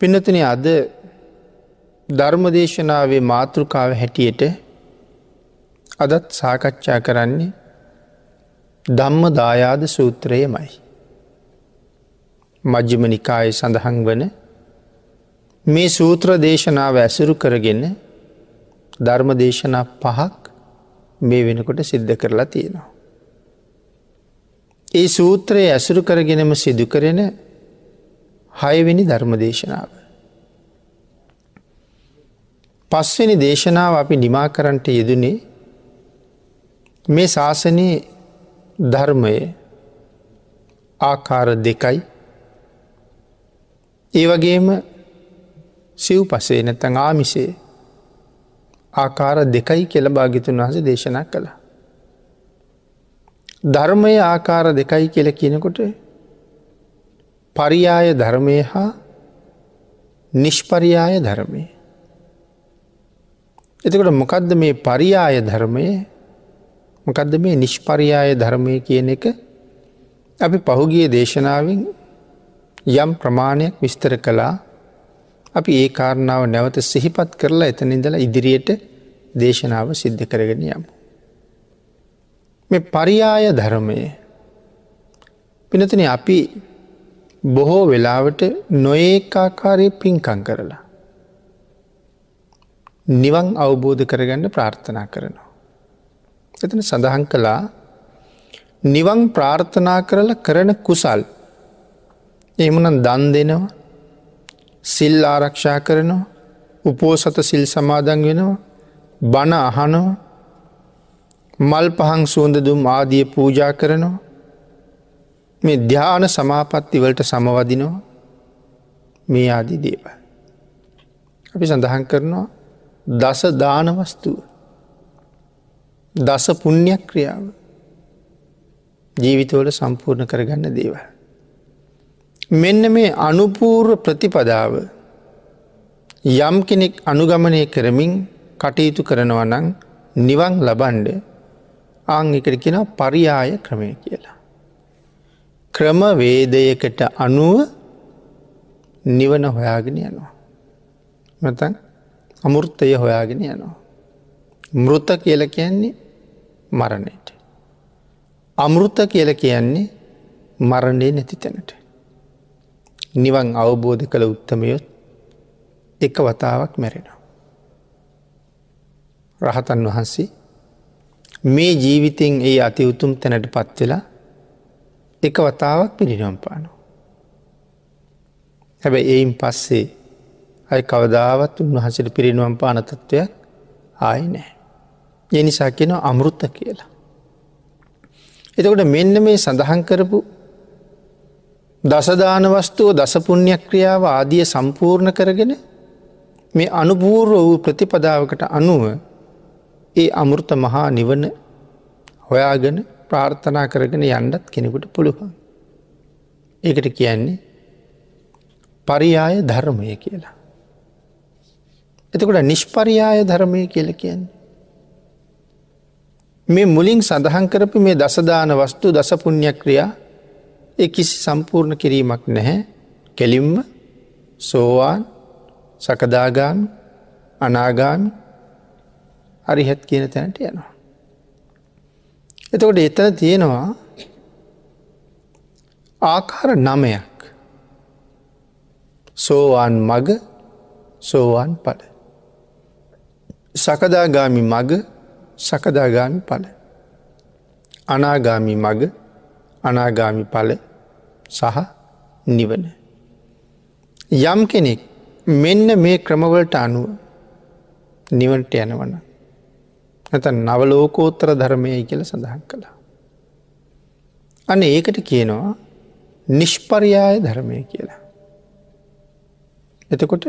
පිනතන අද ධර්මදේශනාවේ මාතෘකාව හැටියට අදත් සාකච්ඡා කරන්නේ ධම්ම දායාද සූත්‍රයමයි. මජ්්‍යම නිකාය සඳහන් වන මේ සූත්‍ර දේශනාව ඇසුරු කරගෙන ධර්ම දේශනා පහක් මේ වෙනකොට සිද්ධ කරලා තියෙනවා. ඒ සූත්‍රයේ ඇසුරු කරගෙනම සිදු කරන හයවෙනි ධර්ම දේශනාව. පස්වෙනි දේශනාව අපි නිමා කරන්ට යෙදනේ මේ ශාසනයේ ධර්මය ආකාර දෙකයි ඒ වගේම සිව් පසේ නැතන් ආමිසේ ආකාර දෙකයි කෙළ භාගිතුන් වහස දේශනා කළ. ධර්මය ආකාර දෙකයි කියල කියනකොට පරියාය ධර්මය හා නිෂ්පරියාය ධර්මය. එතකොට මොකදද මේ පරියාය ධර්මය මොකදද මේ නිෂ්පරියාය ධර්මය කියන එක අපි පහුගිය දේශනාවෙන් යම් ප්‍රමාණයක් විස්තර කළා අපි ඒ කාරණාව නැවත සිහිපත් කරලා එතනින්දල ඉදිරියට දේශනාව සිද්ධ කරගෙන යමු. මේ පරියාය ධර්මය පිනතන අපි බොහෝ වෙලාවට නොඒකාකාරය පින්කං කරලා. නිවන් අවබෝධ කරගන්න ප්‍රාර්ථනා කරනවා. එතන සඳහන් කළා නිවන් ප්‍රාර්ථනා කරල කරන කුසල් එමනන් දන් දෙනවා සිල් ආරක්ෂා කරනවා උපෝසත සිල් සමාදන් වෙනවා බණ අහනවා මල් පහන් සුවඳ දුම් ආදිය පූජා කරනවා මේ ධ්‍යාන සමාපත්තිවලට සමවදිනවා මේ ආදී දේව. අපි සඳහන් කරනවා දස දානවස්තුව දස පුුණ්්‍යයක් ක්‍රියාව ජීවිතවල සම්පූර්ණ කරගන්න දේවල්. මෙන්න මේ අනුපූර්ව ප්‍රතිපදාව යම් කෙනෙක් අනුගමනය කරමින් කටයුතු කරනවනං නිවන් ලබන්ඩ ආං එකට කෙන පරියාය ක්‍රමය කියලා. ක්‍රම වේදයකට අනුව නිවන හොයාගෙන යනවා. මතන් අමුෘත්තය හොයාගෙන යනවා. මෘත කියල කියන්නේ මරණයට. අමෘත කියල කියන්නේ මරණය නැති තැනට. නිවන් අවබෝධ කළ උත්තමයොත් එක වතාවක් මැරෙනවා. රහතන් වහන්සේ මේ ජීවිතෙන් ඒ අති උතුම් තැනට පත්වෙලා එක වතාවක් පිරිනම් පානු. හැබැ එයින් පස්සේ අයි කවදාවත් උන්වහසට පිරිනුවම් පාන තත්ත්වයක් ආය නෑ. එනිසා කියෙන අමෘත්ත කියලා. එතකොට මෙන්න මේ සඳහන් කරපු දසදාන වස්තුව දසපුුණ්්‍යයක් ක්‍රියාව ආදිය සම්පූර්ණ කරගෙන මේ අනුපූර්ව වූ ප්‍රතිපදාවකට අනුව ඒ අමුෘත මහා නිවන හොයාගෙන ප්‍රාර්ථනා කරගෙන යන්නත් කෙනෙකුට පුළුවන්. ඒකට කියන්නේ පරියාය ධර්මය කියලා. එතකොට නිෂ්පරියාය ධර්මය කියල කියන්නේ. මේ මුලින් සඳහන් කරපු මේ දසදාන වස්තු දසපුුණ්්‍ය ක්‍රියා ඒ කිසි සම්පූර්ණ කිරීමක් නැහැ කෙලින්ම සෝවාන් සකදාගාමි අනාගාමි අරිහැත් කියන තැනට යනවා. එතකොට එතන තියෙනවා ආකාර නමයක් සෝවාන් මග සෝවාන් පල. සකදාගාමි මග සකදාගාමි පල. අනාගාමි මග අනාගාමි පල සහ නිවන. යම් කෙනෙක් මෙන්න මේ ක්‍රමවලට අනුව නිවන්ට යනවන. ඇත නවලෝකෝත්තර ධර්මයයි කියල සඳහන් කළා. අන්න ඒකට කියනවා නිෂ්පරියාය ධර්මය කියලා. එතකොට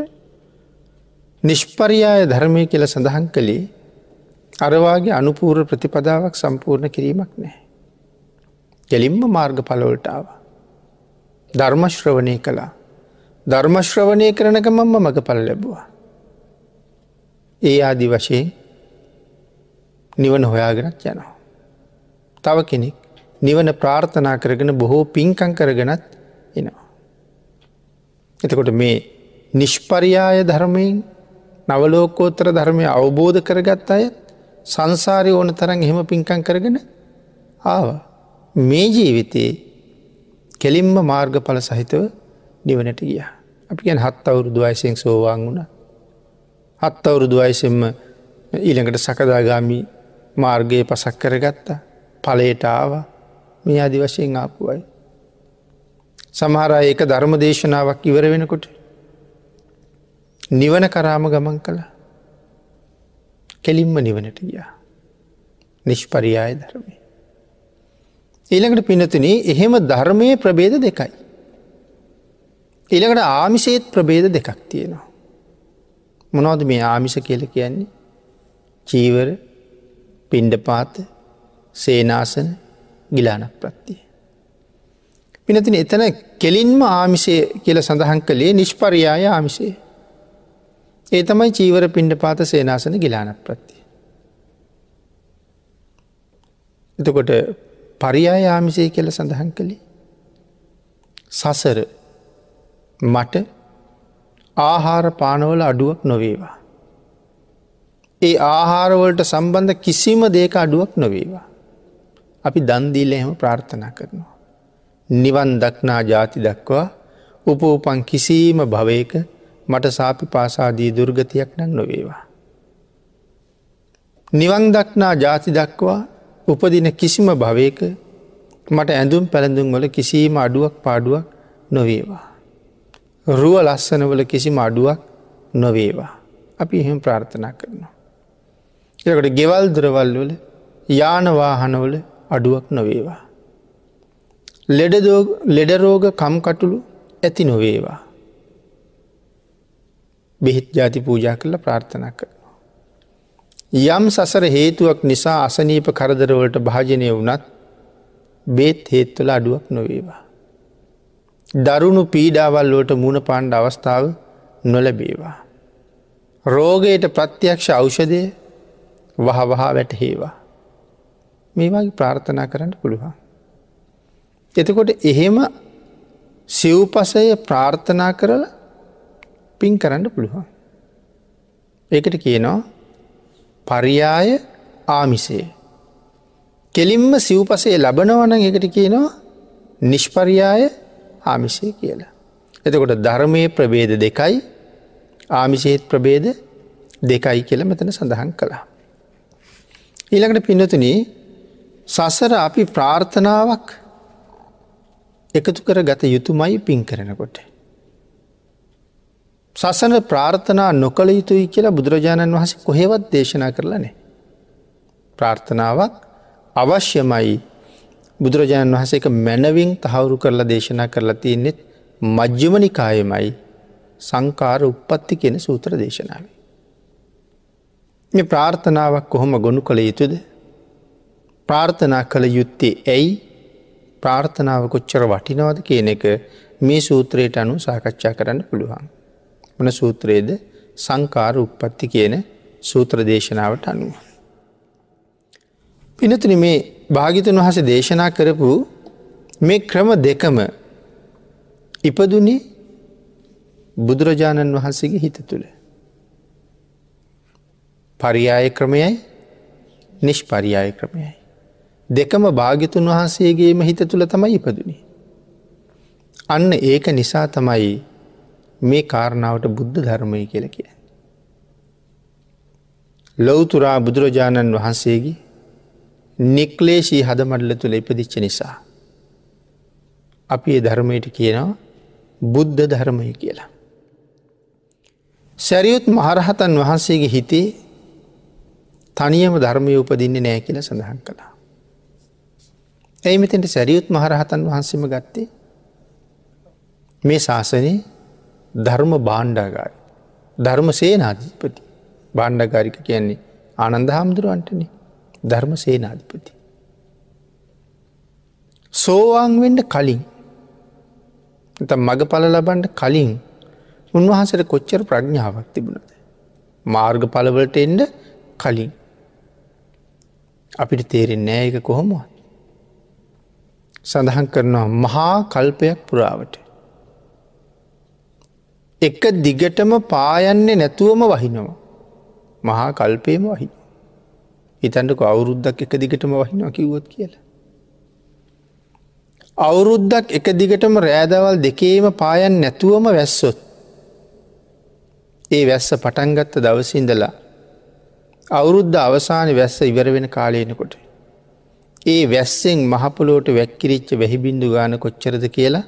නිෂ්පරියාය ධර්මය කියල සඳහන් කළේ අරවාගේ අනුපූර්ව ප්‍රතිපදාවක් සම්පූර්ණ කිරීමක් නෑ. කෙලින්ම මාර්ග පලොල්ටාව. ධර්මශ්‍රවනය කළා. ධර්මශ්‍රවනය කරනක මම්ම මඟ පල ලැබවා. ඒ ආදි වශයෙන් නිවන හොයාගෙනත් යනවා. තව කෙනෙක් නිවන ප්‍රාර්ථනා කරගෙන බොහෝ පින්කං කරගෙනත් එනවා. එතකොට මේ නිෂ්පරියාය ධර්මයෙන් නවලෝකෝත්තර ධර්මය අවබෝධ කරගත් අය සංසාරය ඕන තරන් එහෙම පින්කං කරගෙන ආව. මේ ජීවිතයේ කෙලින්ම මාර්ගඵල සහිතව නිවනට ගිය. අපි ගැන හත් අවුරුදු අයිසෙන් සෝවාන් වුණ. හත් අවුරුදු අයිසෙන්ම ඊළඟට සකදාගාමි මාර්ගය පසක් කරගත්තා පලයට ආව මේ අදි වශයෙන් ආපුුවයි. සමහර ඒක ධර්ම දේශනාවක් ඉවර වෙනකොට නිවන කරාම ගමන් කළ කෙලින්ම නිවනට ගියා. නිෂ්පරියාය ධර්මය. ඊළඟට පිනතුන එහෙම ධර්මය ප්‍රබේද දෙකයි. ඊළඟට ආමිසේත් ප්‍රබේද දෙකක් තියෙනවා. මොනවද මේ ආමිස කියල කියන්නේ චීවර පින්ඩපාත සේනාසන ගිලානක් ප්‍රත්තිය. පිනතින එතන කෙලින්ම ආමිසය කියල සඳහන් කළේ නිෂ්පරියාය ආමිසේ. ඒ තමයි චීවර පින්ඩ පාත සේනාසන ගිලානක් ප්‍රත්තිය. එතකොට පරියාය ආමිසය කියල සඳහන් කළේ. සසර මට ආහාර පානවල අඩුවක් නොවේවා. ඒ ආහාරවලට සම්බන්ධ කිසිම දේක අඩුවක් නොවේවා. අපි දන්දීල එහෙම ප්‍රාර්ථනා කරනවා. නිවන් දක්නා ජාති දක්වා උපෝපන් කිසිීම භවයක මට සාපි පාසාදී දුර්ගතියක් නම් නොවේවා. නිවන් දක්නා ජාති දක්වා උපදින කිසිම භවයක මට ඇඳුම් පැළඳුම් වල කිසිීම අඩුවක් පාඩුවක් නොවේවා. රුව ලස්සනවල කිසිම අඩුවක් නොවේවා. අපි එහෙම ප්‍රාර්ථනා කරනවා. එකට ගෙවල් දරවල් වල යානවාහනවල අඩුවක් නොවේවා. ලෙඩරෝග කම්කටුළු ඇති නොවේවා. බෙහිත් ජාති පූජා කරල ප්‍රාර්ථනා කරනවා. යම් සසර හේතුවක් නිසා අසනීප කරදරවලට භාජනය වනත් බේත් හේත්වල අඩුවක් නොවේවා. දරුණු පීඩාවල්ලෝට මුණ පාණ්ඩ අවස්ථාව නොලබේවා. රෝගයට ප්‍රත්‍යක්ෂ ඖෂදය වහවහා වැටහේවා. මේ වගේ ප්‍රාර්ථනා කරන්න පුළුවන්. එතකොට එහෙම සිව්පසය ප්‍රාර්ථනා කරල පින් කරන්න පුළුවන්. ඒකට කියනවා පරියාය ආමිසේ. කෙලින්ම සිව්පසේ ලබනවන එකට කියනවා නිෂ්පරියාය ආමිසය කියලා. එතකොට ධර්මය ප්‍රබේද දෙකයි ආමිසේත් ප්‍රබේද දෙකයි කියල මෙතන සඳහන් කළා. ඊළඟට පින්නතුනී සසර අපි ප්‍රාර්ථනාවක් එකතු කර ගත යුතුමයි පින් කරනකොට. සසන ප්‍රාර්ථනා නොකළ යුතුයි කියලා බුදුරජාණන් වහස කොහෙවත් දේශනා කරලනේ. ප්‍රාර්ථනාවක් අවශ්‍යමයි බුදුරජාණන් වහස එක මැනවින් තහවුරු කරලා දේශනා කරලා තියන්නෙත් මජ්්‍යමනිකායමයි සංකාර උපපත්ති කියෙන සූත්‍ර දේශනාවේ. මේ ප්‍රාර්ථනාවක් කොහොම ගොුණු කළ යුතුද ප්‍රාර්ථනා කළ යුත්තේ ඇයි ප්‍රාර්ථනාව කොච්චර වටිනවද කියන එක මේ සූත්‍රයට අනු සාකච්ඡා කරන්න පුළුවන්. වන සූත්‍රයේද සංකාර උපපත්ති කියන සූත්‍ර දේශනාවට අනුව. පිනතුන මේ භාගිතන් වහස දේශනා කරපු මේ ක්‍රම දෙකම ඉපදුනේ බුදුරජාණන් වහන්සේගේ හිත තුළ. පරියාය ක්‍රමයයි නිෂ්පරියාය ක්‍රමයයි. දෙකම භාගිතුන් වහන්සේගේම හිත තුළ තමයි ඉපදුනි. අන්න ඒක නිසා තමයි මේ කාරණාවට බුද්ධ ධර්මය කියල කිය. ලොවතුරා බුදුරජාණන් වහන්සේගේ නික්ලේශී හදමඩල තුළ ඉපදිච්ච නිසා. අපි ඒ ධර්මයට කියනවා බුද්ධ ධර්මය කියලා. සැරියුත් මහරහතන් වහන්සේගේ හිතේ තනියම ධර්මය උපදින්නේ නෑ කියල සඳහන් කළා. ඇයි මෙතෙන්ට සැරියුත් මහරහතන් වහන්සේම ගත්තේ මේ ශාසනයේ ධර්ම බාණ්ඩාගාරි ධර්ම සේනාධිපති බාණ්ඩගාරික කියන්නේ ආනන්ද හාමුදුරුවන්ටන ධර්ම සේනාධිපති. සෝවාංවෙන්ඩ කලින් මග පල ලබන්ඩ කලින් උන්වහන්සට කොච්චර ප්‍රඥාවක් තිබුණද. මාර්ග පලවලට එන්ඩ කලින් අපිට තේරෙන් නෑයක කොහොමවත්. සඳහන් කරනවා මහා කල්පයක් පුරාවට. එක දිගටම පායන්නේ නැතුවම වහිනවා. මහා කල්පයම වහින. හිතන්ටක අවුරුද්දක් එක දිගටම වහිනවා කිව්වොත් කියලා. අවුරුද්දක් එක දිගටම රෑදවල් දෙකේම පායන් නැතුවම වැස්සොත්. ඒ වැස්ස පටන්ගත්ත දවසින්දලා අවුරුද්ධ අවසාන වැස්ස ඉවර වෙන කාලයනකොට. ඒ වැස්සෙන් මහපොලෝට වැක්කිරිච්ච වැහිබින්දු ගාන කොච්චරද කියලා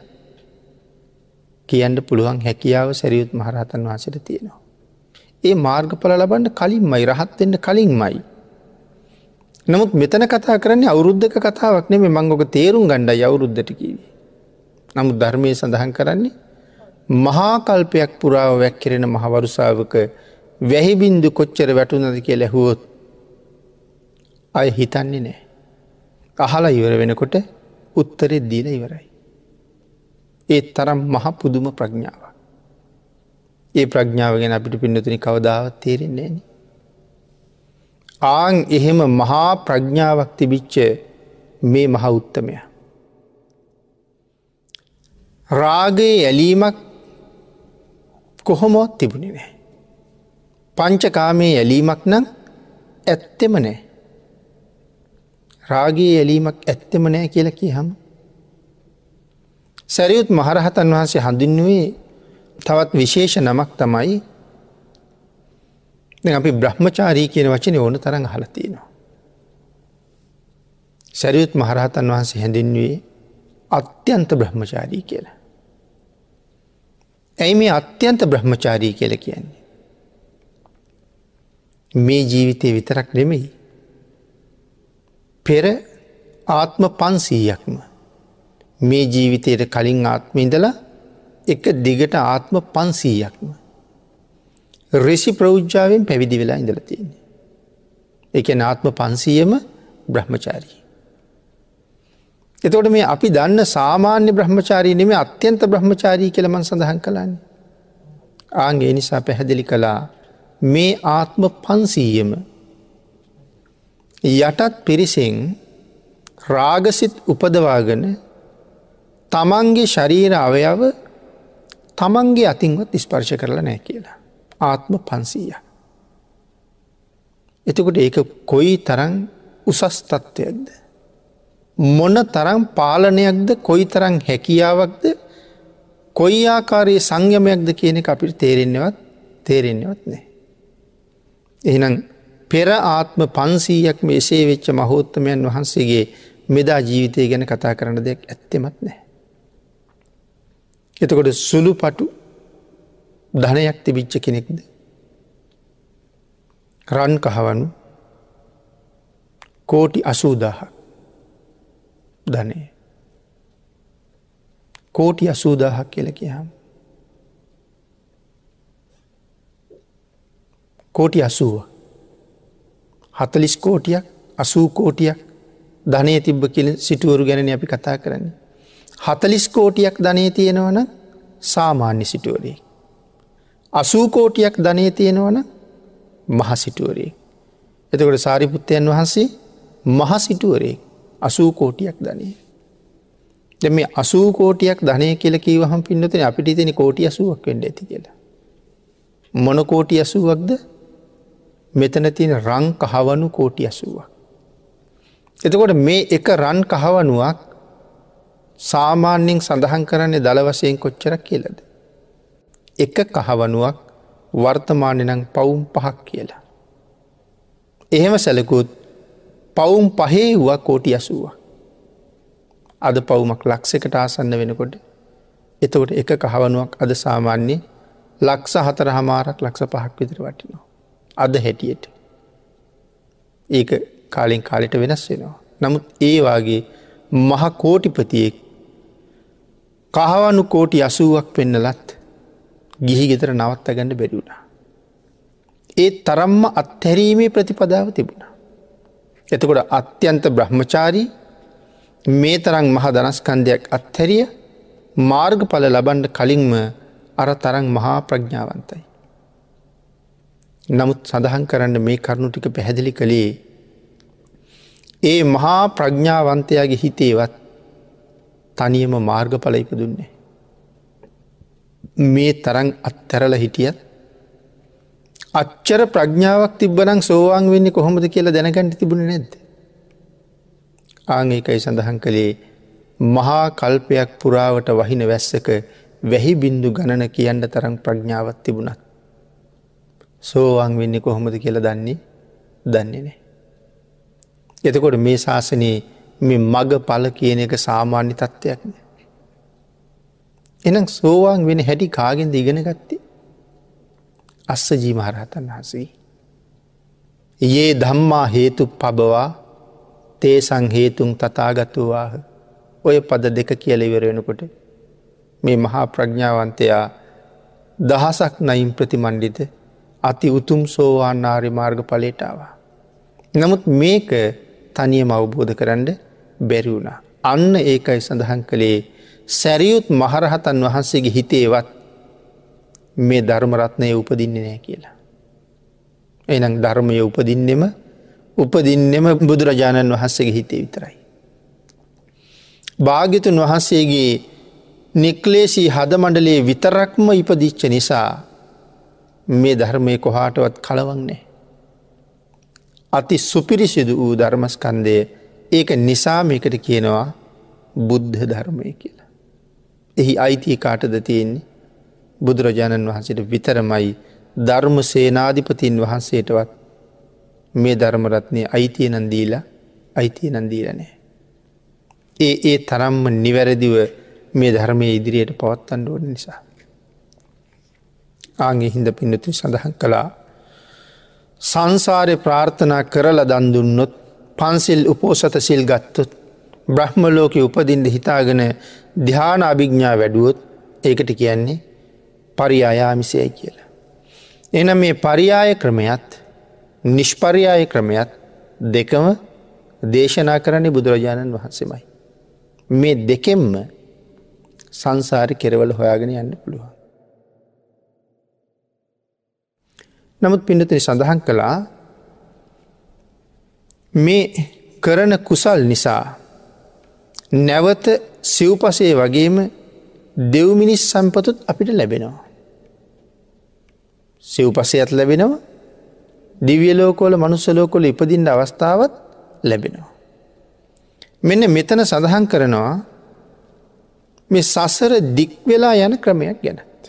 කියන්න පුළුවන් හැකියාව සැරියුත් මහරහතන් වහසට තියෙනවා. ඒ මාර්ගඵල ලබන්ට කලින් මයි රහත්වෙන්න කලින් මයි. නමුත් මෙතන කතා කරන්නේ අවුරුද්ධක කතාවක් නෙම මංගොක තේරුම් ගණ්ඩ අවුරුද්ධට කිවේ. නමුත් ධර්මය සඳහන් කරන්නේ මහාකල්පයක් පුරාව වැැක්කෙරෙන මහවරුසාාවක වැහිබින්දු කොච්චර වැටුනද කිය ලැහුවොත් අය හිතන්නේ නෑ. අහලා ඉවර වෙනකොට උත්තරෙත් දීල ඉවරයි. ඒත් තරම් මහ පුදුම ප්‍රඥාව. ඒ ප්‍රඥාව ගැන අපිට පින්නතුනි කවදාවත් තේරෙන්නේ න. ආං එහෙම මහා ප්‍රඥාවක් තිබිච්ච මේ මහ උත්තමය. රාගයේ ඇලීමක් කොහොමොත් තිබුණි නෑ. පංචකාමයේ ඇලීමක් නම් ඇත්තෙම නෑ. රාගේ ඇලීමක් ඇත්තෙම නෑ කියල කියහම. සැරියුත් මහරහතන් වහන්සේ හඳුන්නුවේ තවත් විශේෂ නමක් තමයි අපි බ්‍රහ්මචාරී කියන වචන ඕන තරන් හලතිනවා. සැරියුත් මහරහතන් වහන්සේ හැඳින්වේ අත්‍යන්ත බ්‍රහ්මචාරී කියලා. ඇයි මේ අත්‍යන්ත බ්‍රහ්මචාරී කියල කියන්නේ. මේ ජීවිතය විතරක් නෙමෙයි. පෙර ආත්ම පන්සීයක්ම මේ ජීවිතයට කලින් ආත්ම ඉඳලා එක දිගට ආත්ම පන්සීයක්ම. රෙසි ප්‍රෞද්ජාවෙන් පැවිදි වෙලා ඉඳල තියෙන්නේ. එක නාත්ම පන්සීයම බ්‍රහ්මචාරී. එතකොට මේ අපි දන්න සාමාන්‍ය බ්‍රහ්මචාරී නෙම අත්‍යන්ත බ්‍රහ්මචාරී කළමන් සඳහන් කළන්නේ. ආන්ගේ නිසා පැහැදිලි කළා මේ ආත්ම පන්සීයම යටත් පිරිසෙන් රාගසිත් උපදවාගෙන තමන්ගේ ශරීර අවයව තමන්ගේ අතින්වත් ස්පර්ශ කරලා නෑ කියලා. ආත්ම පන්සීය. එතකොට ඒක කොයි තරන් උසස් තත්ත්වයක්ද. මොන තරම් පාලනයක්ද කොයි තරං හැකියාවක්ද කොයි ආකාරයේ සංයමයක්ද කියන අපිට තේරෙන්නවත් තේරෙන්නවත් නෑ. එහිනම් පෙර ආත්ම පන්සීයක් මේසේ වෙච්ච මහෝත්තමයන් වහන්සේගේ මෙදා ජීවිතය ගැන කතා කරන දෙයක් ඇත්තෙමත් නෑ. එතකොට සුළු පටු ධනයක් තිබිච්ච කෙනෙක්ද. රන් කහවනු කෝටි අසූදාහක් ධනය. කෝටි අසූදාහක් කියල කියහම්. කෝටි අසුව. හතලිස් කෝටියක් අසූ කෝටියක් ධනය තිබ්බ කියල සිටුවරු ගැන අපි කතා කරන්නේ. හතලිස් කෝටියක් ධනය තියෙනවන සාමාන්‍ය සිටුවරේ. අසූ කෝටියක් ධනය තියෙනවන මහසිටුවරේ. එතකොට සාරිපුත්තයන් වහන්සේ මහසිටුවරේ අසූ කෝටියක් ධනය. දෙ අසූ කෝටියක් ධනය කියල කීවහම පින්නතන අපිට තින කෝටිය අසුවක් වෙන්ඩ ඇති කියලා. මොන කෝටි අසුවක්ද මෙතන තියෙන රං කහවනු කෝටි අසුවක්. එතකොට මේ එක රන් කහවනුවක් සාමාන්‍යෙන් සඳහන් කරන්නේ දළ වසයෙන් කොච්චරක් කියලද. එක කහවනුවක් වර්තමානය නං පවුම් පහක් කියලා. එහෙම සැලකුත් පවුම් පහේ වුවක් කෝටි අසුවක්. අද පවුමක් ලක්සකට ආසන්න වෙනකොට එතකොට එක කහවනුවක් අද සාමාන්‍යයේ ලක්ෂ හතර හමාරක් ලක්ෂ පහක් විදිර වටිනවා. අද හැටියට. ඒක කාලින් කාලිට වෙනස් වෙනවා. නමුත් ඒවාගේ මහ කෝටිපතියෙක් කහවනු කෝටි අසුවක් පෙන්නලත් ගිහි ගෙතර නවත්ත ගන්න බැරිවුණා. ඒත් තරම්ම අත්හැරීමේ ප්‍රතිපදාව තිබුණ. එතකොට අත්‍යන්ත බ්‍රහ්මචාරී මේ තරං මහ දනස්කන්දයක් අත්හැරිය මාර්ගඵල ලබන්ඩ කලින්ම අර තරං මහා ප්‍රඥාවන්තයි. නමුත් සඳහන් කරන්න මේ කරුණු ටික පැහැදිලි කළේ ඒ මහා ප්‍රඥාවන්තයාගේ හිතේවත් තනියම මාර්ගඵල ඉපදුන්නේ. මේ තරන් අත්තරල හිටියත් අච්චර ප්‍රඥාවක් තිබ්බනං සෝවාන් වෙන්නේ කොහොමද කියලා දැනගැට තිබුණ නැද්ද. ආංඒකයි සඳහන් කළේ මහා කල්පයක් පුරාවට වහින වැස්සක වැහි බින්දු ගණන කියන්න තරම් ප්‍රඥාවත් තිබුණත්. සෝවාන් වෙන්නේ කොහොමද කියල දන්නේ දන්නේ නෑ. එතකොට මේ ශාසනයේ මේ මග පල කියන එක සාමාන්‍ය තත්ත්වයක්න. එනම් සෝවාන් වෙන හැටි කාගෙන්ද ඉගෙන ගත්තේ අස්ස ජීමහරහතන් වහසේ. ඒ දම්මා හේතු පබවා තේ සංහේතුන් තතාගත්තුවාහ ඔය පද දෙක කියල ඉවරෙනකොට මේ මහා ප්‍රඥාවන්තයා දහසක් නයිම් ප්‍රතිමණ්ඩිත අති උතුම් සෝවාන් ආර්ය මාර්ග පලේටාවා. නමුත් මේක තනියම අවබෝධ කරන්න බැරිවුණ. අන්න ඒකයි සඳහන් කළේ සැරියුත් මහරහතන් වහන්සේගේ හිතේවත් මේ ධර්මරත්නය උපදින්නේ නෑ කියලා. එනම් ධර්මය උපදින්නෙම උපදින්නෙම බුදුරජාණන් වහන්සේගේ හිතේ විතරයි. භාගිතුන් වහන්සේගේ නික්ලේසී හද මණ්ඩලේ විතරක්ම ඉපදිච්ච නිසා මේ ධර්මය කොහාටවත් කලවන්නේ. අති සුපිරිසිදු වූ ධර්මස්කන්දය ඒක නිසා මේකට කියනවා බුද්ධ ධර්මය කියලා. එහි අයිතිය කාටද තියෙන්නේ බුදුරජාණන් වහන්සේට විතරමයි ධර්ම සේනාධිපතින් වහන්සේටවත් මේ ධර්මරත්නය අයිතිය නන්දීලා අයිතිය නන්දීලනෑ. ඒ ඒ තරම්ම නිවැරදිව මේ ධර්මය ඉදිරියට පවත්තන්න ඕන නිසා. ආගේ හින්ද පින්නතු සඳහන් කළා සංසාරය ප්‍රාර්ථනා කරල දන්දුන්නොත් පන්සිල් උපෝසත සිල් ගත්තොත් බ්‍රහ්මලෝක උපදින්ට හිතාගෙන ධ්‍යාන අභිග්ඥා වැඩුවොත් ඒකට කියන්නේ පරියායාමිසයයි කියලා. එන මේ පරියාය ක්‍රමයත් නිෂ්පරියාය ක්‍රමයත් දෙකම දේශනා කරන්නේ බුදුරජාණන් වහන්සේමයි. මේ දෙකෙම්ම සංසාරි කෙරවල හොයාගෙන යන්න පුළුවන්. නමුත් පිඩතන සඳහන් කළා මේ කරන කුසල් නිසා නැවත සිව්පසේ වගේම දෙව්මිනිස් සම්පතුත් අපිට ලැබෙනවා. සිව්පසයත් ලැබෙනවා දිවියලෝකෝල මනුස්සලෝකොල ඉපදින්ට අවස්ථාවත් ලැබෙනවා. මෙන්න මෙතන සඳහන් කරනවා මේ සසර දික්වෙලා යන ක්‍රමයක් ගැනත්.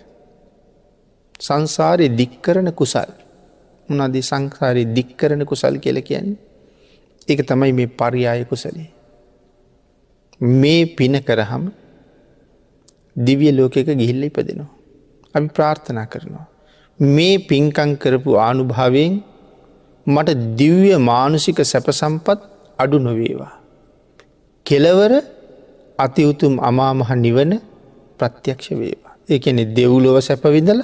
සංසාරය දික්කරන කුසල් උනදි සංසාරය දික්කරන කුසල් කියල කියන්නේ එක තමයි මේ පරියාය කුසලේ. මේ පින කරහම දිවිය ලෝකෙක ගිහිල්ල ඉපදෙනවා. අපි ප්‍රාර්ථනා කරනවා. මේ පින්කං කරපු ආනුභාවයෙන් මට දිව්‍ය මානුසික සැපසම්පත් අඩු නොවේවා. කෙලවර අතිවුතුම් අමාමහ නිවන ප්‍රත්‍යක්ෂ වේවා. ඒකනෙ දෙව්ලොව සැපවිඳල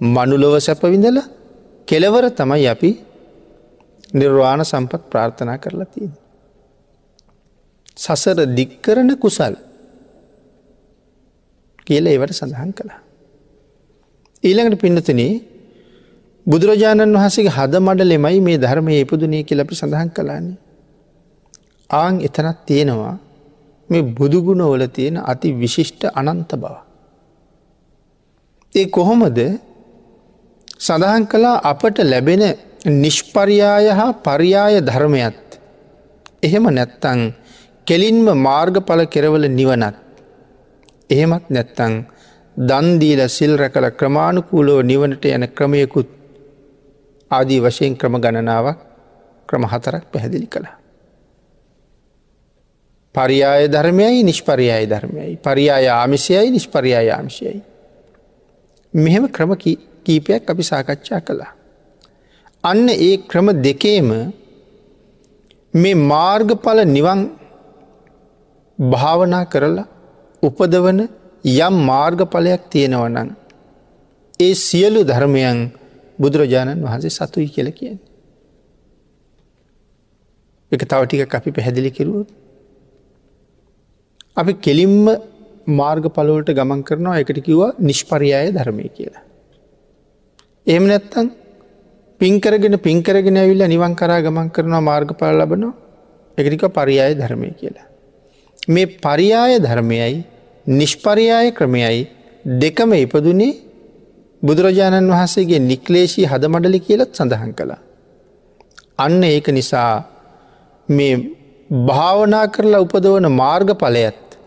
මනුලොව සැපවිඳල කෙලවර තමයි අපි නිර්වාණ සම්පත් ප්‍රාර්ථනා කරලා තියෙන. සසර දික්කරන කුසල් කියල ඒවට සඳහන් කළා. ඊළඟට පින්නතනේ බුදුරජාණන් වහසගේ හද මඩලෙමයි මේ ධර්මය ඉපදුනය කියලපි සඳහන් කලාන්නේ. ආං එතනත් තියෙනවා මේ බුදුගුණවල තියෙන අති විශිෂ්ට අනන්ත බව. ඒ කොහොමද සඳහන් කලා අපට ලැබෙන නිෂ්පරියාය හා පරියාය ධර්මයත් එහෙම නැත්තං කෙලින්ම මාර්ගඵල කෙරවල නිවනත් එහෙමත් නැත්තං දන්දීල සිල් රැකල ක්‍රමාණුකූලෝ නිවනට යන ක්‍රමයකුත් ආදී වශයෙන් ක්‍රම ගණනාවක් ක්‍රම හතරක් පැහැදිලි කළ. පරියාය ධර්මයයි නිෂ්පරියාය ධර්මයයි පරියාය ආමිසයයි නිෂ්පරියාය ආමිෂයයි. මෙහෙම ක්‍රම කීපයක් අපි සාකච්ඡා කළා. අන්න ඒ ක්‍රම දෙකේම මේ මාර්ගඵල නිවන් භාවනා කරලා උපදවන යම් මාර්ගඵලයක් තියෙනවනන් ඒ සියලු ධර්මයන් බුදුරජාණන් වහන්සේ සතුයි කියල කියෙන්. එක තවටික අපි පැහැදිලි කිරුවොත් අපි කෙලින්ම මාර්ග පලෝලට ගමන් කරනවා එකට කිව්වා නිෂ්පරියාය ධර්මය කියලා. එම නැත්තන් පින්කරගෙන පින්කරගෙන ඇවිල්ල නිවන් කරා ගමන් කරනවා මාර්ග පල ලබනවා එකටික පරියාය ධර්මය කියලා. මේ පරියාය ධර්මයයි නිෂ්පරියාය ක්‍රමයයි දෙකම ඉපදුනේ බුදුරජාණන් වහන්සේගේ නික්ලේශී හදමඩලි කියලත් සඳහන් කළා. අන්න ඒක නිසා මේ භාවනා කරලා උපදවන මාර්ග පලයත්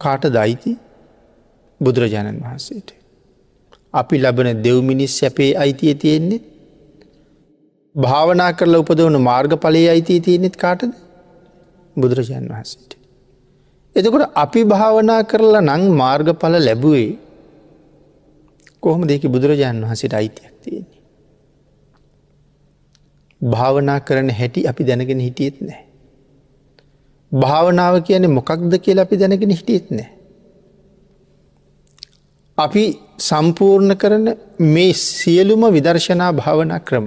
කාට දයිති බුදුරජාණන් වහන්සේට. අපි ලබන දෙව්මිනිස් සැපේ අයිතිය තියෙන්නේ භාවනා කරලා උපදවන මාර්ග පලේ අයිතිය තියෙනෙත් කාටද බුදුරජාණන් වහන්සේට. එතකොට අපි භාවනා කරලා නං මාර්ගඵල ලැබුවේ කොහොම දෙක බුදුරජාණන් වහසට අයිතියක් තියෙන්නේ. භාවනා කරන හැටි අපි දැනගෙන හිටියත් නෑ. භාවනාව කියන මොකක්ද කියලා අපි දැනගෙන හිටියත් නෑ. අපි සම්පූර්ණ කරන මේ සියලුම විදර්ශනා භාවනා ක්‍රම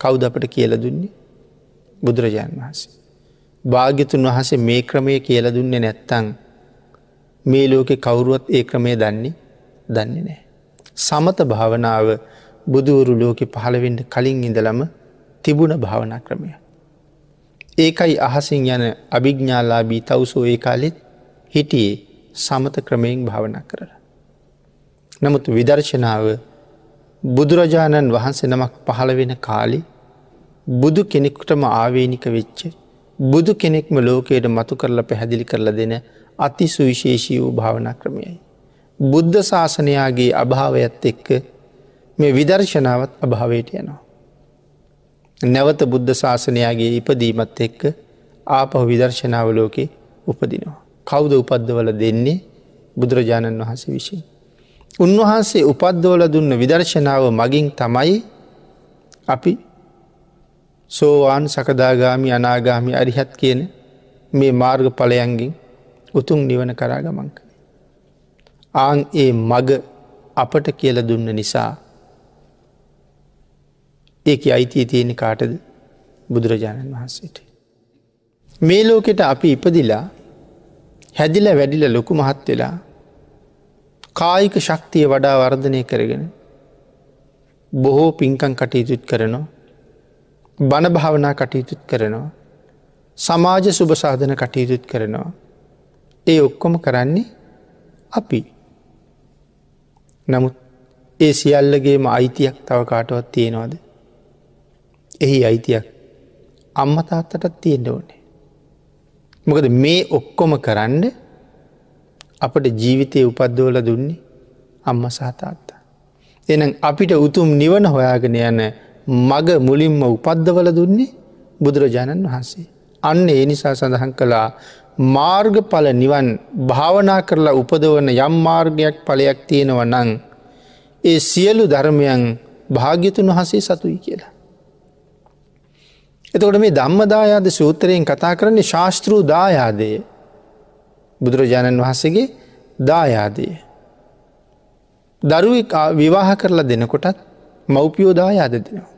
කවුද අපට කියල දුන්නේ බුදුරජාණන් වහන්සේ. භාග්‍යතුන් වහසේ මේ ක්‍රමය කියල දුන්නේ නැත්තං මේ ලෝකෙ කවුරුවත් ඒ ක්‍රමය දන්නේ දන්නේ නෑ. සමත භාවනාව බුදුවරු ලෝකෙ පහළවෙන්ට කලින් ඉඳලම තිබුණ භාවනා ක්‍රමය. ඒකයි අහසින් යන අභිග්ඥාලාබී තවසෝ ඒ කාලෙත් හිටියේ සමත ක්‍රමයෙන් භාවනා කරලා. නමුත් විදර්ශනාව බුදුරජාණන් වහන්සේ නමක් පහළ වෙන කාලි බුදු කෙනෙකුටම ආවේනික වෙච්ච බුදු කෙනෙක්ම ලෝකයට මතු කරලා පැහැදිලි කරලා දෙන අති සුවිශේෂී වූ භාවනා ක්‍රමයයි. බුද්ධ ශාසනයාගේ අභාවයත් එක්ක මේ විදර්ශනාවත් අභාවයට යනවා. නැවත බුද්ධ ශාසනයාගේ ඉපදීමත් එක්ක ආපහු විදර්ශනාව ලෝකෙ උපදිනවා. කෞුද උපද්දවල දෙන්නේ බුදුරජාණන් වහන්සේ විසින්. උන්වහන්සේ උපද්දවල දුන්න විදර්ශනාව මගින් තමයි අපි සෝවාන් සකදාගාමි අනාගාමි අරිහත් කියන මේ මාර්ග පලයන්ගින් උතුන් නිවන කරා ගමන් කළ. ආං ඒ මග අපට කියල දුන්න නිසා ඒක අයිතිය තියෙන කාටද බුදුරජාණන් වහන්සේට. මේ ලෝකෙට අපි ඉපදිලා හැදිල වැඩිල ලොකු මහත් වෙලා කායික ශක්තිය වඩා වර්ධනය කරගෙන බොහෝ පින්කං කටයුතුත් කරනවා. බණ භාවනා කටයුතුත් කරනවා. සමාජ සුභසාධන කටයුතුත් කරනවා. ඒ ඔක්කොම කරන්නේ අපි. නමුත් ඒ සියල්ලගේම අයිතියක් තව කාටවත් තියෙනවාද? එහි අයිතියක් අම්මතාත්තටත් තියෙන්ට ඕනේ. මොකද මේ ඔක්කොම කරන්න අපට ජීවිතය උපද්දෝල දුන්නේ අම්ම සහතාත්තා. එනම් අපිට උතුම් නිවන හොයාගෙන යන මග මුලින්ම උපද්දවල දුන්නේ බුදුරජාණන් වහන්සේ. අන්න ඒ නිසා සඳහන් කළා මාර්ගඵල නිවන් භාවනා කරලා උපදවන යම් මාර්ගයක් පලයක් තියෙනව නං ඒ සියලු ධර්මයන් භාග්‍යතුන් වහසේ සතුයි කියලා. එතකොට මේ ධම්මදායාද සූත්‍රයෙන් කතා කරන්නේ ශාස්තෘූ දායාදය බුදුරජාණන් වහන්සේගේ දායාදය. දරුවෙක් විවාහ කරලා දෙනකොටත් මව්පියෝ දායාද දෙනවා.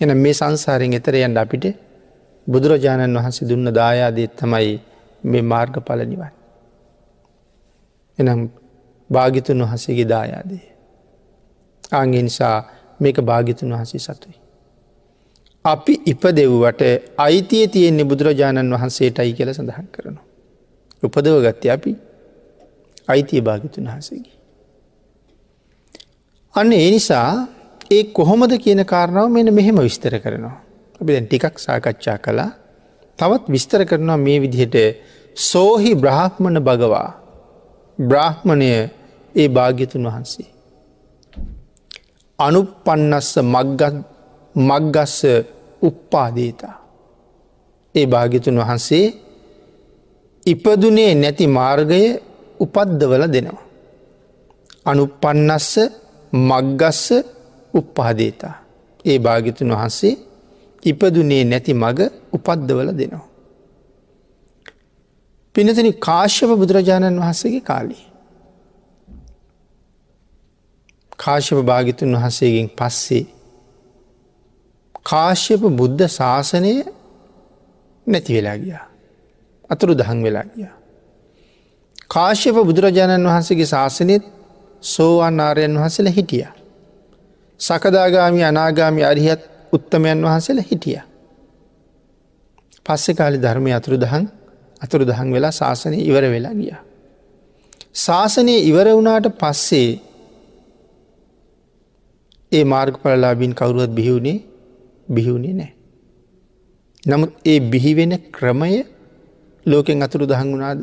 එන මේ සංසාරෙන් එතරයන්ට අපිට බුදුරජාණන් වහන්සේ දුන්න දායාදයත් තමයි මේ මාර්ග පලනිවන්. එනම් භාගිතුන් වහසේගේ දායාදය. ආගේ නිසා මේක භාගිතුන් වහසේ සතුයි. අපි ඉපදෙව්වට අයිතිය තියෙන්නේ බුදුරජාණන් වහන්සේටයි කියල සඳහන් කරනවා. උපදව ගත්ත අපි අයිතිය භාගිතුන් වහසේගේ. අන්න ඒ නිසා ඒ කොහොමද කියන කාරණාව මෙන මෙහෙම විස්තර කරනවා. අපි දැන් ටිකක් සාකච්ඡා කළා තවත් විස්තර කරනවා මේ විදිහට සෝහි බ්‍රහ්මණ භගවා බ්‍රාහ්මණය ඒ භාග්‍යතුන් වහන්සේ. අනුපන්නස්ස මක්ගත් මක්ගස්ස උප්පාදීතා. ඒ භාගිතුන් වහන්සේ ඉපදුනේ නැති මාර්ගය උපද්දවල දෙනවා. අනුපන්නස්ස මක්ගස්ස උප්පාදේතා. ඒ භාගිතුන් වහන්සේ ඉපදුනේ නැති මග උපද්දවල දෙනවා. පිනතනි කාශ්‍යප බුදුරජාණන් වහන්සේගේ කාලී. කාශ්‍යප භාගිතුන් වහන්සේගෙන් පස්සේ කාශ්‍යප බුද්ධ ශාසනය නැති වෙලා ගියා. අතුරු දහන් වෙලා ගියා. කාශ්‍යප බුදුරජාණන් වහන්සේගේ ශාසනයත් සෝවන් ආරයන් වහසල හිටිය. සකදාගාමි අනාගාමි අරිහත් උත්තමයන් වහන්සේල හිටිය. පස්සෙ කාලි ධර්මය අතුරු දහන් අතුරු දහන් වෙලා ශාසනය ඉවර වෙලා ගිය. ශාසනය ඉවර වුණාට පස්සේ ඒ මාර්ගඵලලාබින් කවුරුවත් බිහිවුණේ බිහිවුණේ නෑ. නමුත් ඒ බිහිවෙන ක්‍රමය ලෝකෙන් අතුරු දහන් වුණාද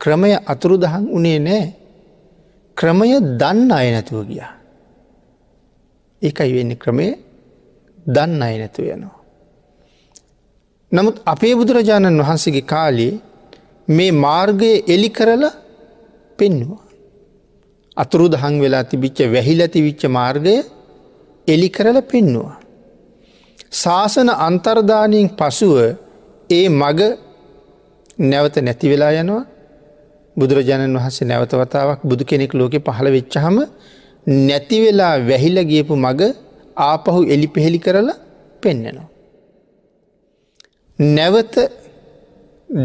ක්‍රමය අතුරු දහන් වනේ නෑ ක්‍රමය දන්න අය නැතුව ගියා. ඒකයි වෙන්න ක්‍රමය දන්න අය නැතුව යනවා. නමුත් අපේ බුදුරජාණන් වහන්සේගේ කාලේ මේ මාර්ගය එලි කරලා පෙන්නවා. අතුරු දහන් වෙලා තිබිච්ච වැහිල තිවිච්ච මාර්ගය එලි කරල පෙන්නවා. ශාසන අන්තර්ධානයෙන් පසුව ඒ මග නැවත නැති වෙලා යනවා බුදුරජාණන් වහන්සේ නැවතවතාවක් බුදු කෙනෙක් ලෝකෙ පහළ වෙච්චහම නැතිවෙලා වැහිල ගියපු මග ආපහු එලි පෙහෙලි කරලා පෙන්නනවා. නැවත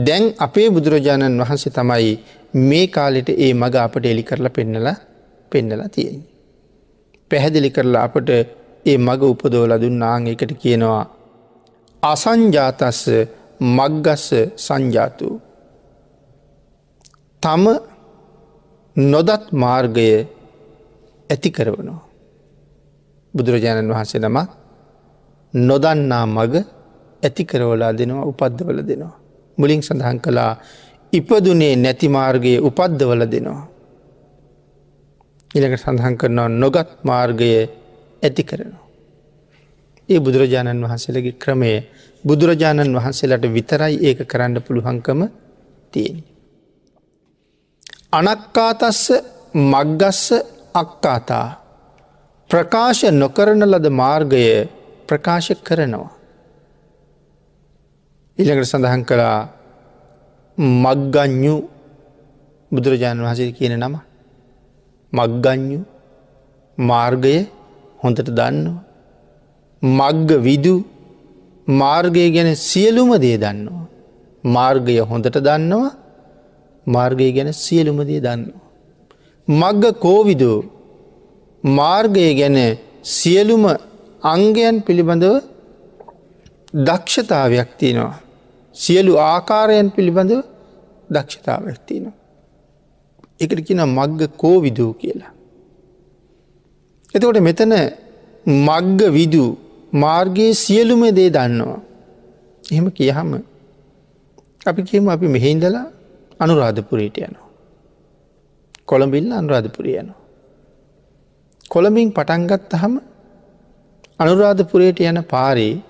දැන් අපේ බුදුරජාණන් වහන්සේ තමයි මේ කාලෙට ඒ මඟ අපට එලි කරලා පෙන්නලා පෙන්නලා තියෙන. පැහැදිලි කරලා අපට ඒ මඟ උපදෝල දුන් නාං එකට කියනවා අසංජාතස්ස මග්ගස්ස සංජාතු. තම නොදත් මාර්ගය ඇති කරවනවා. බුදුරජාණන් වහන්සේ නම නොදන්නා මග ඇති කරවලා දෙනවා උපද්ධවල දෙනවා. මුලින් සඳහන් කළා ඉපදුනේ නැති මාර්ගයේ උපද්ධවල දෙනවා. ඉළඟට සඳහන් කරනවා නොගත් මාර්ගය ඇති කරනවා. ඒ බුදුරජාණන් වහන්සේලගේ ක්‍රමය බුදුරජාණන් වහන්සේලට විතරයි ඒක කරන්න පුළුවන්කම තියෙන. අනක්කාතස්ස මග්ගස්ස අක්කාතා ප්‍රකාශ නොකරන ලද මාර්ගය ප්‍රකාශ කරනවා. ඉළඟට සඳහන් කළා මග්ගඥු බුදුරජාණන් වහසේ කියන නම මග්ගඥු මාර්ගය හොඳට දන්නවා. මග්ග විදු මාර්ගය ගැන සියලුම දේ දන්නවා. මාර්ගය හොඳට දන්නවා මාර්ගය ගැන සියලුම දේ දන්නවා. මග්ග කෝවිදෝ මාර්ගය ගැන සියලුම අංගයන් පිළිබඳව දක්ෂතාවයක් තියෙනවා. සියලු ආකාරයන් පිළිබඳව දක්ෂතාවයක් තියෙනවා. එකට කියන මග්ග කෝවිදූ කියලා. එතකොට මෙතන මග්ග විදූ මාර්ගයේ සියලුම දේ දන්නවා. එහෙම කියහම අපි කියම අපි මෙහින්දලා අනුරාධපුරයට යනවා. කොළඹිල්ල අනුරාධපුරිය යනවා. කොළඹින් පටන්ගත් හම අනුරාධපුරයට යන පාරේ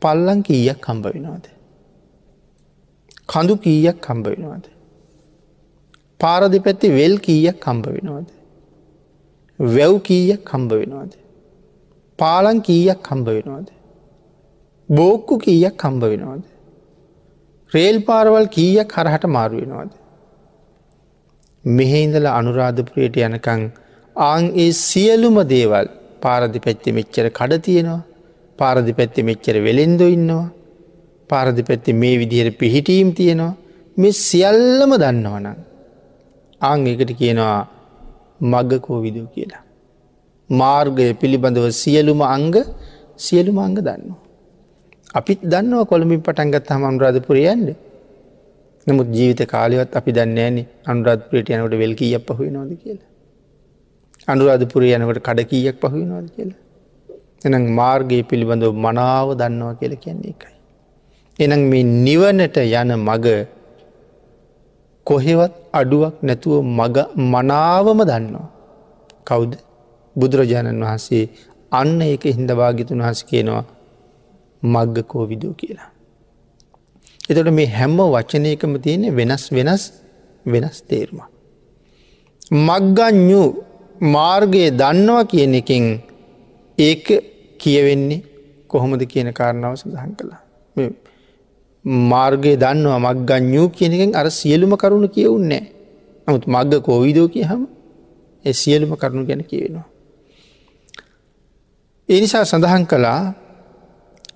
පල්ලං කීයක් කම්බ වෙනවාද. කඳු කීයක් කම්බ වෙනවාද. පාරදි පැත්ති වෙල් කීයක් කම්බ වෙනවාද. වැව් කීයක් කම්බ වෙනවාද. පාලං කීයක් කම්බ වෙනවාද. බෝක්කු කීයක් කම්බ වෙනවාද. රේල් පාරවල් කීයක් හරහට මාරු වෙනවාද. මෙහෙඉඳල අනුරාධපුරයට යනකං ආං ඒ සියලුම දේවල් පාරදි පැත්ති මෙච්චර කඩ තියෙනවා පාරදි පැත්ති මෙච්චර වෙළෙන්දො ඉන්නවා පාරදි පැත්ති මේ විදිහයට පිහිටීම් තියෙනවා මෙ සියල්ලම දන්නවනම් ආං එකට කියනවා මග්ගකෝ විදූ කියලා. මාර්ගය පිළිබඳව සියලුම අංග සියලුම අංග දන්නවා. අපිත් දන්නවා කොළමින් පටන්ගත් හම අනුරාධපුරයන්ට නමුත් ජීවිත කාලයවත් අපි දන්න ෑන අනුරාධපුරයට යනකට වෙල්කී අප හොයි නොද කියලා. අනුරාධපුරය යනකට කඩ කීයක් පහුව නොද කියලා. එනම් මාර්ගය පිළිබඳව මනාව දන්නවා කියල කියන්නේ එකයි. එනම් මේ නිවනට යන මග කොහෙවත් අඩුවක් නැතුව මග මනාවම දන්නවා. කවුද බුදුරජාණන් වහන්සේ අන්න ඒක හින්දවාගිතුන් වහස කියනවා මග්ග කෝවිදෝ කියලා. එතට මේ හැම්ම වචනයකම තියෙන වෙනස් වෙනස් වෙනස් තේරුම. මග්ගඥු මාර්ගය දන්නවා කියන එකින් ඒක කියවෙන්නේ කොහොමද කියන කාරණාව සඳහන් කළා. මාර්ගය දන්නවා මක්ගඥූ කියනකින් අර සියලුම කරුණු කියවුන්නේ නමුත් මග්ග කෝවිදෝ කිය හම එ සියලුම කරුණු ගැන කියවෙනවා. එනිසා සඳහන් කළා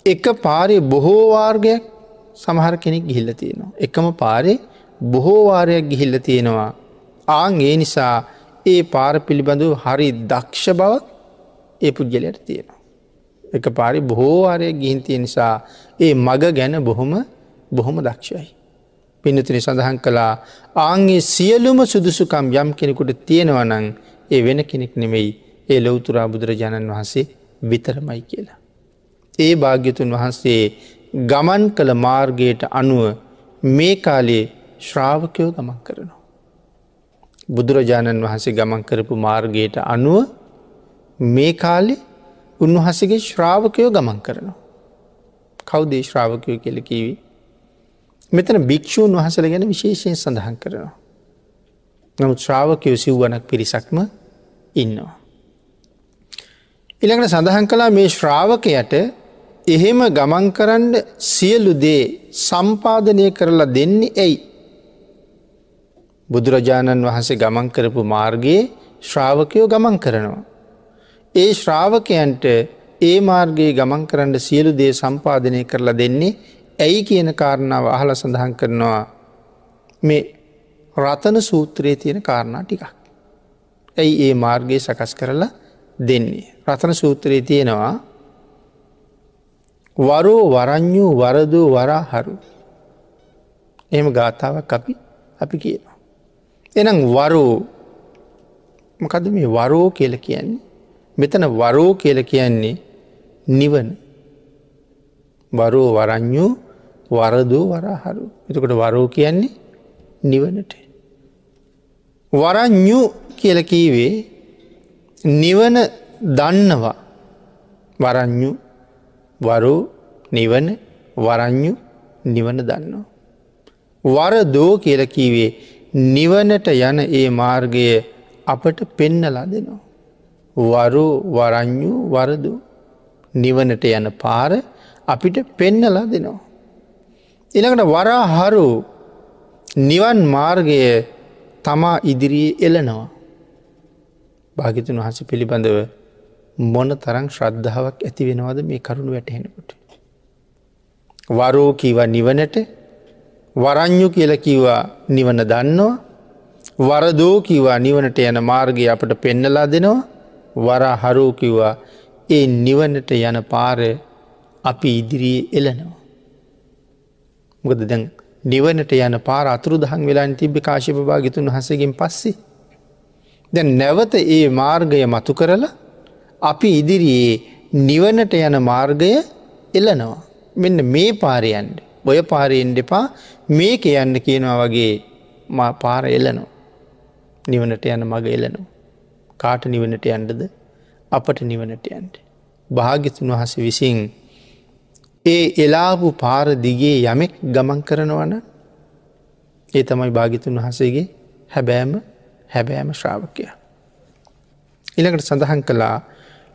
එක පාරය බොහෝ වාර්ගයක් සමහර කෙනෙක් ගිහිල්ල තියෙනවා. එකම පාරේ බොහෝ වාරයක් ගිහිල්ල තියෙනවා. ආං ඒ නිසා ඒ පාර පිළිබඳව හරි දක්ෂ බවක් ඒ පුද්ගලයට තියෙනවා. එක පාරි බොහෝ වාරය ගිහින්තිය නිසා ඒ මග ගැන බොහොම බොහොම දක්ෂයි. පිනතිනි සඳහන් කළා ආන්ගේ සියලුම සුදුසුකම් යම් කෙනෙකුට තියෙනවනං ඒ වෙන කෙනෙක් නෙමෙයි ඒ ලොවතුරා බුදුරජාණන් වහන්සේ විතරමයි කියලා. ඒ භාග්‍යතුන් වහන්සේ ගමන් කළ මාර්ගයට අනුව මේ කාලයේ ශ්‍රාවකයෝ ගමන් කරනවා. බුදුරජාණන් වහන්සේ ගමන් කරපු මාර්ගයට අනුව මේ කාලෙ උන්වහසගේ ශ්‍රාවකයෝ ගමන් කරනවා. කවුදේ ශ්‍රාවකයෝ කෙලකිවී. මෙතන භික්‍ෂූන් වහසල ගැන විශේෂයෙන් සඳහන් කරනවා. නමුත් ශ්‍රාවකයෝ සිව්වනක් පිරිසක්ම ඉන්නවා. ඉළඟට සඳහන් කලා මේ ශ්‍රාවකයට එහෙම ගමන් කරන්න සියලු දේ සම්පාධනය කරලා දෙන්නේ ඇයි. බුදුරජාණන් වහන්සේ ගමන් කරපු මාර්ගයේ ශ්‍රාවකයෝ ගමන් කරනවා. ඒ ශ්‍රාවකයන්ට ඒ මාර්ගයේ ගමන් කරන්න සියලු දේ සම්පාධනය කරලා දෙන්නේ ඇයි කියන කාරණාව අහල සඳහන් කරනවා මේ රතන සූත්‍රයේ තියෙන කාරණා ටිකක්. ඇයි ඒ මාර්ගයේ සකස් කරලා දෙන්නේ. රතන සූත්‍රයේ තියෙනවා වරෝ වරං්ඥූ වරදූ වරාහරු. එම ගාථාවක් අපි අපි කියනවා. එනම් වරෝ මකද මේ වරෝ කියල කියන්නේ මෙතන වරෝ කියල කියන්නේ නිවන වරෝ වරං්ඥූ වරදූ වරහරු එතකොට වරෝ කියන්නේ නිවනට. වරං්ඥු කියල කීවේ නිවන දන්නවා වරං්ඥු වරෝ නිවන වරං්ඥු නිවන දන්නවා. වරදෝ කියල කීවේ නිවනට යන ඒ මාර්ගය අපට පෙන්නලා දෙනවා. වරු වරං්ඥු වරදු නිවනට යන පාර අපිට පෙන්නලා දෙනවා. එළඟට වරාහරු නිවන් මාර්ගය තමා ඉදිරියේ එලනවා. භාගිතුන් වහස පිළිබඳව මොන තරං ශ්‍රද්ධාවක් ඇති වෙනවද මේ කරුණු වැටහෙනකොට. වරෝ කීව නිවනට වරං්ඥු කියල කිව්වා නිවන දන්නවා වරදෝ කිවා නිවනට යන මාර්ගය අපට පෙන්නලා දෙනවා වරා හරෝ කිව්වා ඒ නිවනට යන පාර අපි ඉදිරියේ එලනවා. මොකද දැන් නිවනට යන පාර අතුරු දහන් වෙලාන් තිබ්බ කාශප භාගිතුන් හසගෙන් පස්සේ. දැන් නැවත ඒ මාර්ගය මතු කරලා අපි ඉදිරියේ නිවනට යන මාර්ගය එලනවා. මෙන්න මේ පාරයන්ට ඔය පාරයෙන් දෙපා මේක යන්න කියනවා වගේ පාර එලනවා. නිවනට යන මග එලනවා. කාට නිවනට යන්ඩද අපට නිවනට යන්ට. භාගිතුන් වහස විසින් ඒ එලාපු පාර දිගේ යමෙක් ගමන් කරනවන ඒ තමයි භාගිතුන් වහසේගේ හැබෑම හැබෑම ශ්‍රාවකය. ඉළකට සඳහන් කළා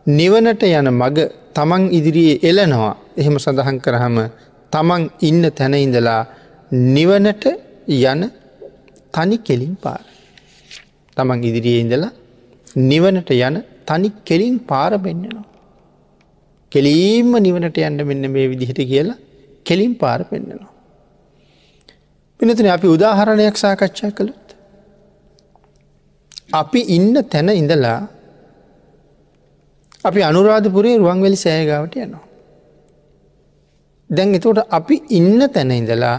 නිවනට යන මග තමන් ඉදිරියේ එලනවා එහෙම සඳහන් කරහම තමන් ඉන්න තැන ඉඳලා නිවනට යන තනි කෙලින් පාර. තමන් ඉදිරියේ ඉඳලා නිවනට යන තනි කෙලින් පාර පෙන්න්නනවා. කෙලීම්ම නිවනට යන්න මෙන්න මේ විදිහට කියලා කෙලින් පාර පෙන්න්නනවා. පිනතින අපි උදාහරණයක් සාකච්ඡා කළොත්. අපි ඉන්න තැන ඉඳලා අපි අනුරාධපුරේ රුවන්වැලි සෑගාවට යනවා. දැන් එතකොට අපි ඉන්න තැන ඉඳලා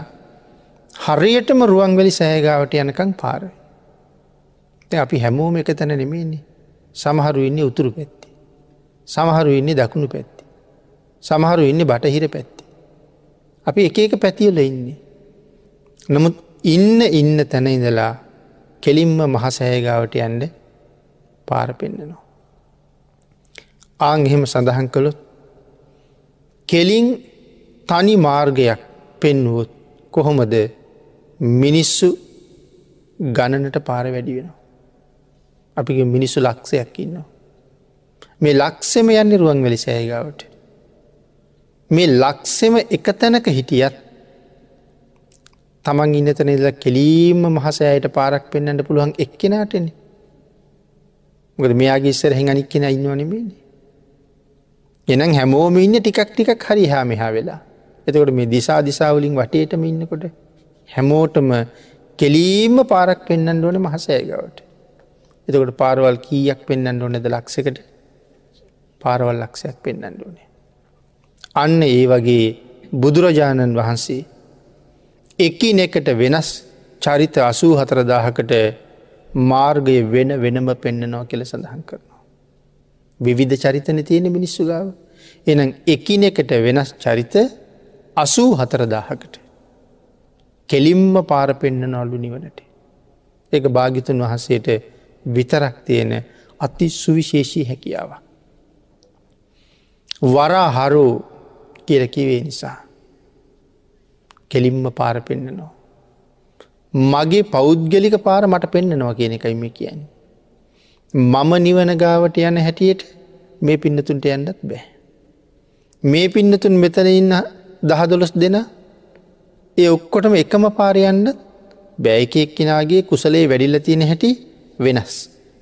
හරියටම රුවන්වැලි සෑගාවට යනකං පාරයි. අපි හැමෝම එක තැන නෙමේන්නේ සමහරු ඉන්න උතුරු පැත්ති. සමහරු ඉන්න දකුණු පැත්ති. සමහරු ඉන්න බටහිර පැත්ති. අපි එක එක පැතියල ඉන්නේ. නමුත් ඉන්න ඉන්න තැන ඉඳලා කෙලින්ම මහසෑගාවට යන්ඩ පාර පෙන්න්නනවා. ආං එහෙම සඳහන් කළොත් කෙලින් තනි මාර්ගයක් පෙන්වුවොත් කොහොමද මිනිස්සු ගණනට පාර වැඩි වෙනවා. අපිගේ මිනිස්සු ලක්ෂයක් ඉන්නවා. මේ ලක්ෂෙම යන්නේ රුවන් වැලි සෑගාවට. මේ ලක්සෙම එක තැනක හිටියත් තමන් ඉන්නතන ඉල කෙලීම මහසෑයට පාරක් පෙන්න්නට පුළුවන් එක්කෙනටන. ගද මෙයාගේ ඉස්සර හෙ අනික් කෙන ඉන්නවනෙමේන්නේ. එනම් හැමෝම ඉන්න ටිකක් ටිකක් හරි හා මෙහා වෙලා. එතකොට මේ දිසා දිසාවලින් වටේටම ඉන්නකොට හැමෝටම කෙලීම පාරක් පෙන්න්න ඕන මහසෑගවට. එතකොට පාරවල් කීයක් පෙන්න්න ඕනෙද ලක්සකට පාරවල් ලක්ෂයක් පෙන්න්න ඕනේ. අන්න ඒ වගේ බුදුරජාණන් වහන්සේ එකින එකට වෙනස් චරිත අසූ හතරදාහකට මාර්ගය වෙන වෙනම පෙන්න්නනවා කෙළ සඳහන් කරනවා. විවිධ චරිතන තියෙන මිනිස්සු ගාව. එනම් එකින එකට වෙනස් චරිත අසූ හතරදාහකට. කෙලිම්ම පාර පෙන්න්න නොල්ලු නිවනට. ඒක භාගිතුන් වහන්සේට විතරක් තියෙන අති සුවිශේෂී හැකියාව. වරා හරු කියලකිවේ නිසා. කෙලින්ම පාර පෙන්න්නනවා. මගේ පෞද්ගලික පාර මට පෙන්න්නනවා කියන එකයිම කියන්නේ. මම නිවන ගාවට යන හැටියට මේ පින්නතුන්ට යන්නත් බෑ. මේ පින්නතුන් මෙතන ඉන්න දහදොළොස් දෙන ඒ ඔක්කොටම එකම පාරයන්න බෑක එක්කෙනගේ කුසලේ වැඩිල්ල තියෙන හැටි වෙනස්.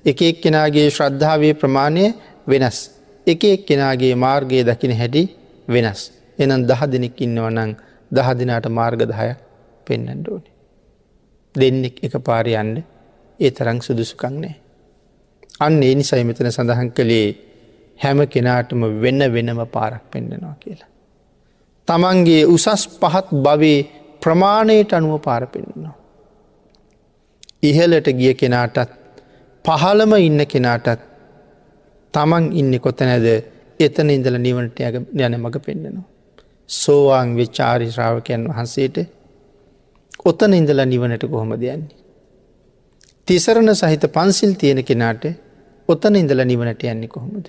එක එක්කෙනගේ ශ්‍රද්ධාවේ ප්‍රමාණය වෙනස්. එක එක්කෙනගේ මාර්ගය දකින හැටි වෙනස්. එනම් දහ දෙනෙක් ඉන්නවනං දහ දෙනාට මාර්ගදහය පෙන්න්නට ඕනේ. දෙන්නෙක් එක පාරයන්න ඒ තරං සුදුසුකං නෑ. අන්න ඒ නිසයි මෙතන සඳහන් කළේ හැම කෙනාටම වෙන්න වෙනම පාරක් පෙන්න්නනවා කියලා. තමන්ගේ උසස් පහත් භවේ ප්‍රමාණයට අනුව පාර පෙන්න්නවා. ඉහලට ගිය කෙනාටත් පහළම ඉන්න කෙනාටත් තමන් ඉන්න කොත නැද එතන ඉඳල නිවනට යන මඟ පෙන්න්නනවා. සෝවාන් වෙච්චාරි ශ්‍රාවකයන් වහන්සේට ඔතන ඉඳලා නිවනට කොහොම දෙයන්නේ. තිසරණ සහිත පන්සිල් තියෙන කෙනාට ඔතන ඉඳලා නිවනට යන්නේ කොහොමද.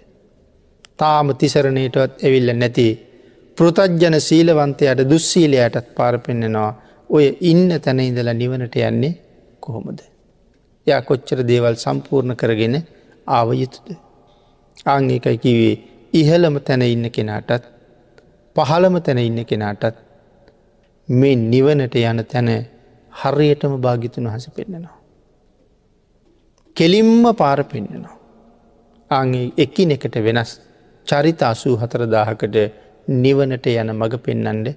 තාම තිසරණයටවත් ඇවිල්ල නැති පෘතජ්ජන සීලවන්තයට දුස්සීලයටත් පාර පෙන්න්නනවා ඔය ඉන්න තැන ඉඳලා නිවනට යන්නේ කොහොමද. යා කොච්චර දේවල් සම්පූර්ණ කරගෙන ආවයුතුද. ආංඒකයි කිවේ ඉහළම තැන ඉන්න කෙනාටත් පහළම තැන ඉන්න කෙනාටත් මේ නිවනට යන තැන හරියටම භාගිතුන් වහස පෙන්න්නනවා. කෙලින්ම පාර පෙන්න්නනවා. ආගේ එකින එකට වෙනස් චරිත අසූ හතරදාහකට නිවනට යන මඟ පෙන්නන්ඩ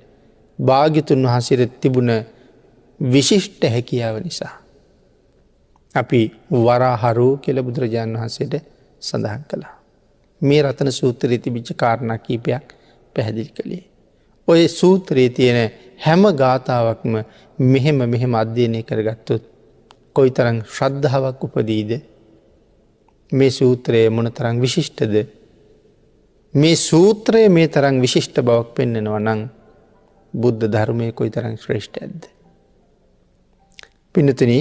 භාගිතුන් වහසිර තිබුණ විශිෂ්ට හැකියාව නිසා. අපි වරාහරෝ කෙල බුදුරජාණන් වහන්සේට සඳහන් කළා. මේ රතන සූත්‍රය තිබිච්ච කාරණා කීපයක් පැහැදිල් කළේ. ඔය සූත්‍රයේ තියෙන හැම ගාථාවක්ම මෙහෙම මෙහෙම අධ්‍යයනය කරගත්තුත් කොයි තරං ශ්‍රද්ධාවක් උපදීද මේ සූත්‍රයේ මොන තරං විශිෂ්ටද මේ සූත්‍රය මේ තරං විශිෂ්ට බවක් පෙන්නෙනවා නං බුද්ධ ධර්මය කොයි තරං ශ්‍රේෂ්ඨ ඇද්ද. පිනතුන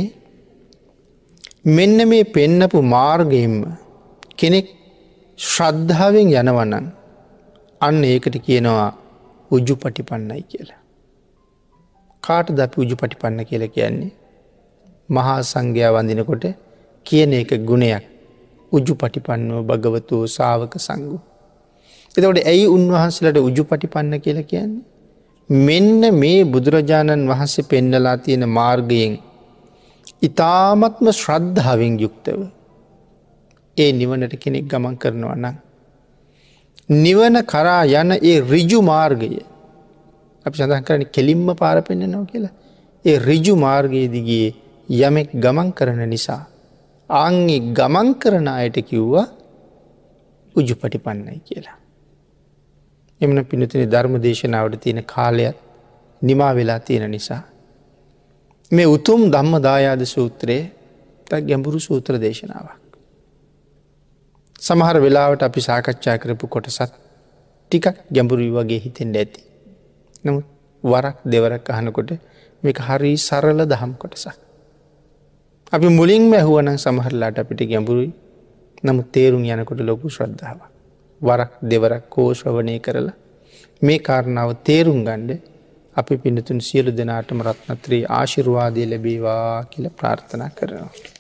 මෙන්න මේ පෙන්නපු මාර්ගයෙන්ම කෙනෙක් ශ්‍රද්ධාවෙන් යනවනන් අන්න ඒකට කියනවා උජ්ජු පටිපන්නයි කියලා. කාට ද අපි උජු පටිපන්න කියල කියන්නේ. මහා සංඝයා වඳිනකොට කියන එක ගුණයක් උජු පටිපන්නෝ භගවතුෝ සාවක සංගු. එතකොට ඇයි උන්වහන්සලට උජු පටිපන්න කියල කියන්නේ. මෙන්න මේ බුදුරජාණන් වහන්සේ පෙන්නලා තියෙන මාර්ගයෙන් ඉතාමත්ම ශ්‍රද්ධාවෙන් යුක්තව ඒ නිවනට කෙනෙක් ගමන් කරනවා නම්. නිවන කරා යන ඒ රිජු මාර්ගය අපි සඳහන් කරන කෙලින්ම පාර පෙන්න්නනවා කියලා. ඒ රිජු මාර්ගයේදිගේ යමෙක් ගමන් කරන නිසා. ආංගේ ගමන් කරන අයට කිව්වා උජු පටිපන්නයි කියලා. එමන පිනතින ධර්ම දේශනාවට තියෙන කාලයක් නිමා වෙලා තියෙන නිසා. මේ උතුම් ධම්ම දායාද සූත්‍රයේ ගැඹුරු සූත්‍ර දේශනාවක්. සමහර වෙලාවට අපි සාකච්ඡා කරපු කොටසත් ටිකක් ගැඹුරුයි වගේ හිතෙන්ට ඇති. නමුත් වරක් දෙවරක් අහනකොට මේක හරි සරල දහම් කොටසක්. අපි මුලින් මැහුවන සමහරලාට අපිට ගැඹුරුයි නමුත් තේරුම් යනකොට ලොකු ශ්‍රද්ධාව. වරක් දෙවරක් කෝශ්‍රවනය කරලා මේ කාරණාව තේරුම් ගණ්ඩ අපි පිනතුන් සියලු දෙනාටම රත්නත්‍රී ආශිර්වාදය ලැබේවා කියල ප්‍රාර්ථනා කරනවා.